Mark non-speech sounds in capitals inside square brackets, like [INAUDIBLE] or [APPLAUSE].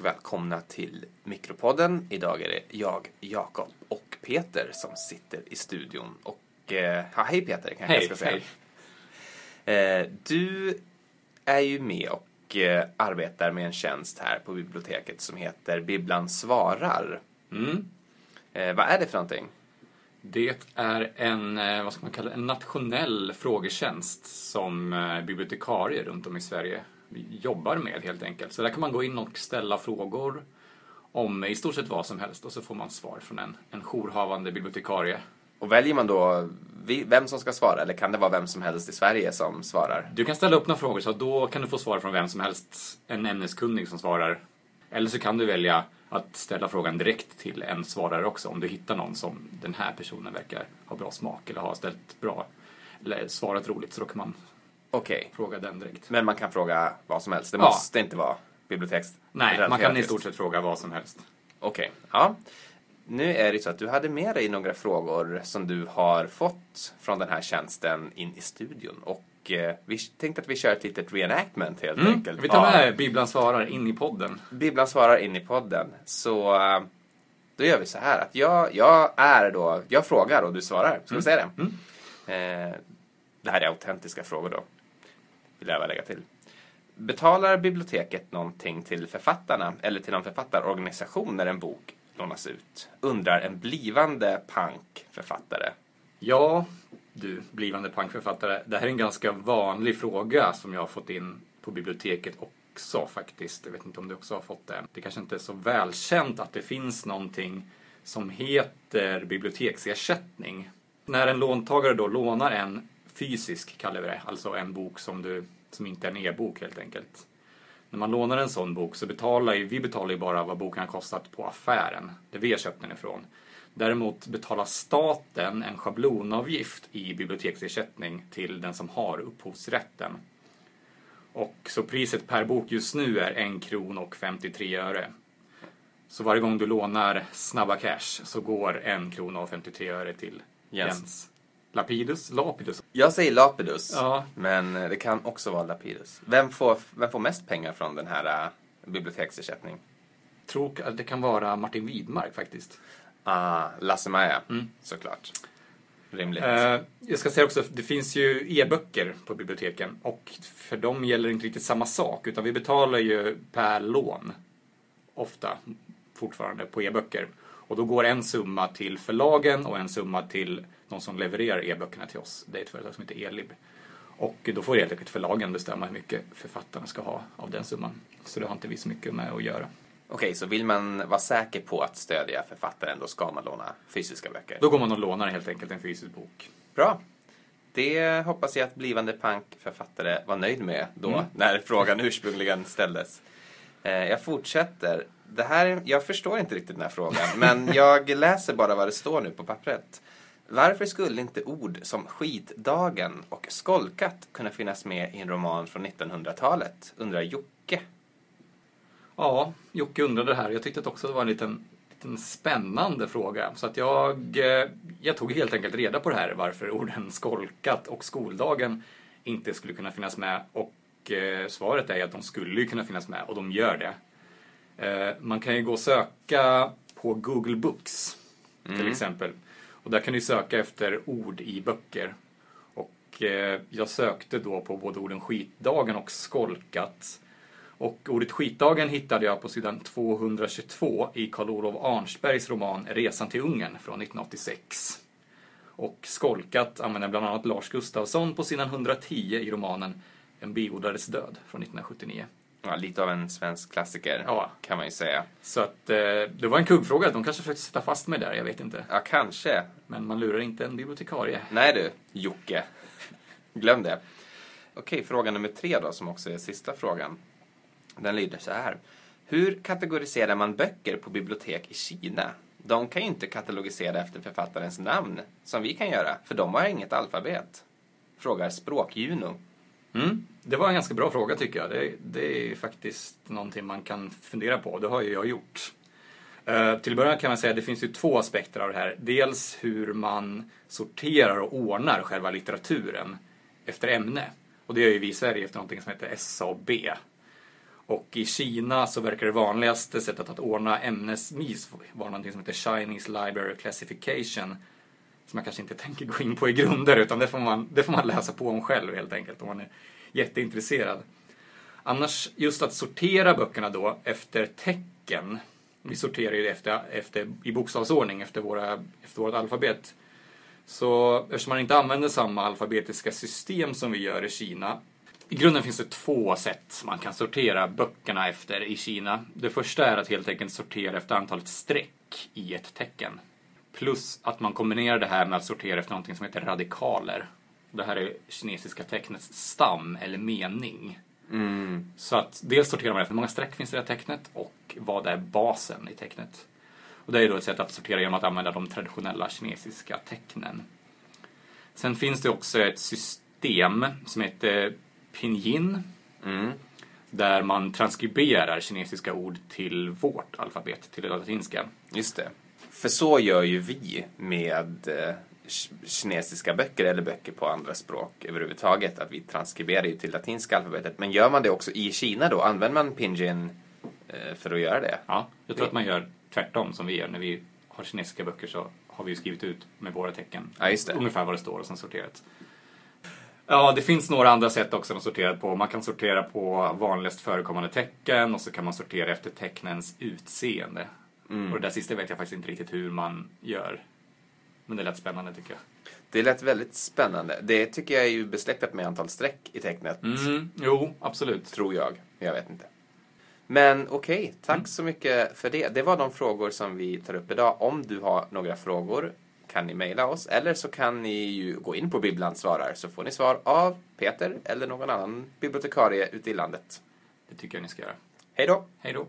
välkomna till Mikropodden. Idag är det jag, Jakob och Peter som sitter i studion. Och, eh, ja, hej Peter, kanske Hej, jag ska säga. Eh, du är ju med och eh, arbetar med en tjänst här på biblioteket som heter Bibblan svarar. Mm. Eh, vad är det för någonting? Det är en, eh, vad ska man kalla en nationell frågetjänst som eh, bibliotekarier runt om i Sverige jobbar med helt enkelt. Så där kan man gå in och ställa frågor om i stort sett vad som helst och så får man svar från en, en jourhavande bibliotekarie. Och väljer man då vem som ska svara eller kan det vara vem som helst i Sverige som svarar? Du kan ställa upp några frågor så då kan du få svar från vem som helst, en ämneskunnig som svarar. Eller så kan du välja att ställa frågan direkt till en svarare också om du hittar någon som den här personen verkar ha bra smak eller har ställt bra eller svarat roligt så då kan man Okej, fråga den direkt. men man kan fråga vad som helst. Det Ja. måste inte vara biblioteks... Nej, man kan i stort sett fråga vad som helst. Okej, ja. Nu är det så att du hade med dig några frågor som du har fått från den här tjänsten in i studion. Och eh, vi tänkte att vi kör ett litet reenactment helt enkelt. Mm. Vi tar med Bibblan svarar in i podden. Bibblan svarar in i podden. Så eh, då gör vi så här att jag, jag är då, jag frågar och du svarar. Ska vi säga det? Eh, det här är autentiska frågor då. Vill jag väl lägga till. Betalar biblioteket någonting till författarna eller till någon författarorganisation när en bok lånas ut? Undrar en blivande punkförfattare. Ja, du blivande punkförfattare. Det här är en ganska vanlig fråga som jag har fått in på biblioteket också faktiskt. Jag vet inte om du också har fått det. Det kanske inte är så välkänt att det finns någonting som heter biblioteksersättning. När en låntagare då lånar en fysisk, kallar vi det, alltså en bok som, du, som inte är en e-bok helt enkelt. När man lånar en sån bok så betalar ju, vi betalar ju bara vad boken har kostat på affären, där vi har köpt den ifrån. Däremot betalar staten en schablonavgift i biblioteksersättning till den som har upphovsrätten. Och så priset per bok just nu är en krona och 53 öre. Så varje gång du lånar Snabba Cash så går en krona och 53 öre till Jens. Jens. Lapidus? Lapidus? Jag säger Lapidus, Ja. men det kan också vara Lapidus. Vem får, vem får mest pengar från den här uh, biblioteksersättning? Tror att det kan vara Martin Widmark faktiskt. Ah, Lasse-Maja, Mm. såklart. Rimligt. Eh, jag ska säga också, det finns ju e-böcker på biblioteken och för dem gäller inte riktigt samma sak utan vi betalar ju per lån ofta fortfarande på e-böcker. Och då går en summa till förlagen och en summa till de som levererar e-böckerna till oss. Det är ett företag som heter Elib. Och då får helt enkelt förlagen bestämma hur mycket författarna ska ha av den summan. Så det har inte vi så mycket med att göra. Okej, så vill man vara säker på att stödja författaren då ska man låna fysiska böcker? Då går man och lånar helt enkelt en fysisk bok. Bra. Det hoppas jag att blivande punkförfattare var nöjd med då, Mm. när frågan ursprungligen ställdes. Eh, jag fortsätter. Det här, jag förstår inte riktigt den här frågan, men jag läser bara vad det står nu på pappret. Varför skulle inte ord som skitdagen och skolkat kunna finnas med i en roman från 1900-talet? Undrar Jocke. Ja, Jocke undrade det här. Jag tyckte också att det var en liten, liten spännande fråga. Så att jag, eh, jag tog helt enkelt reda på det här, varför orden skolkat och skoldagen inte skulle kunna finnas med. Och eh, svaret är att de skulle kunna finnas med, och de gör det. Eh, man kan ju gå och söka på Google Books, till exempel. Och där kan du söka efter ord i böcker. Och eh, jag sökte då på både orden skitdagen och skolkat. Och ordet skitdagen hittade jag på sidan 222 i Karl Olof Arnsbergs roman Resan till Ungern från 1986. Och skolkat använder bland annat Lars Gustafsson på sidan 110 i romanen En biodlares död från 1979. Ja, lite av en svensk klassiker, Ja. kan man ju säga. Så att eh, det var en kuggfråga. De kanske försökte sätta fast mig där, jag vet inte. Ja, kanske. Men man lurar inte en bibliotekarie. Nej du, Jocke. Glöm det. Okej, fråga nummer tre då, som också är sista frågan. Den lyder så här. Hur kategoriserar man böcker på bibliotek i Kina? De kan ju inte katalogisera efter författarens namn, som vi kan göra, för de har inget alfabet. Frågar Språkjuno. Mm. Det var en ganska bra fråga tycker jag. Det, det är faktiskt någonting man kan fundera på. Det har ju jag gjort. Eh, till början kan man säga att det finns ju två aspekter av det här. Dels hur man sorterar och ordnar själva litteraturen efter ämne. Och det gör ju vi i Sverige efter någonting som heter SAB. Och i Kina så verkar det vanligaste sättet att ordna ämnesvis vara någonting som heter Chinese Library Classification. Som jag kanske inte [LAUGHS] tänker gå in på i grunder utan det får man, det får man läsa på om själv helt enkelt om man är jätteintresserad. Annars, just att sortera böckerna då efter tecken. Vi sorterar ju efter, efter, i bokstavsordning efter, våra, efter vårt alfabet. Så eftersom man inte använder samma alfabetiska system som vi gör i Kina. I grunden finns det två sätt man kan sortera böckerna efter i Kina. Det första är att helt enkelt sortera efter antalet streck i ett tecken. Plus att man kombinerar det här med att sortera efter någonting som heter radikaler. Det här är kinesiska tecknets stam eller mening. Mm. Så att dels sorterar man efter hur många streck finns i det här tecknet och vad är basen i tecknet. Och det är då ett sätt att sortera genom att använda de traditionella kinesiska tecknen. Sen finns det också ett system som heter pinyin. Mm. Där man transkriberar kinesiska ord till vårt alfabet, till det latinska. Just det. För så gör ju vi med eh, ki- kinesiska böcker eller böcker på andra språk överhuvudtaget. Att vi transkriberar ju till latinska alfabetet. Men gör man det också i Kina då? Använder man pinyin eh, för att göra det? Ja, jag tror att man gör tvärtom som vi gör. När vi har kinesiska böcker så har vi ju skrivit ut med våra tecken Ja, ungefär vad det står och sen sorterat. Ja, det finns några andra sätt också att sortera på. Man kan sortera på vanligast förekommande tecken och så kan man sortera efter tecknens utseende. Mm. Och det där sista vet jag faktiskt inte riktigt hur man gör. Men det lät spännande tycker jag. Det lät väldigt spännande. Det tycker jag är ju besläktat med antal streck i tecknet. Mm, jo, absolut. Tror jag. Jag vet inte. Men okej, tack så mycket för det. Det var de frågor som vi tar upp idag. Om du har några frågor kan ni mejla oss eller så kan ni ju gå in på Bibblan svarar så får ni svar av Peter eller någon annan bibliotekarie ute i landet. Det tycker jag ni ska göra. Hej då! Hej då!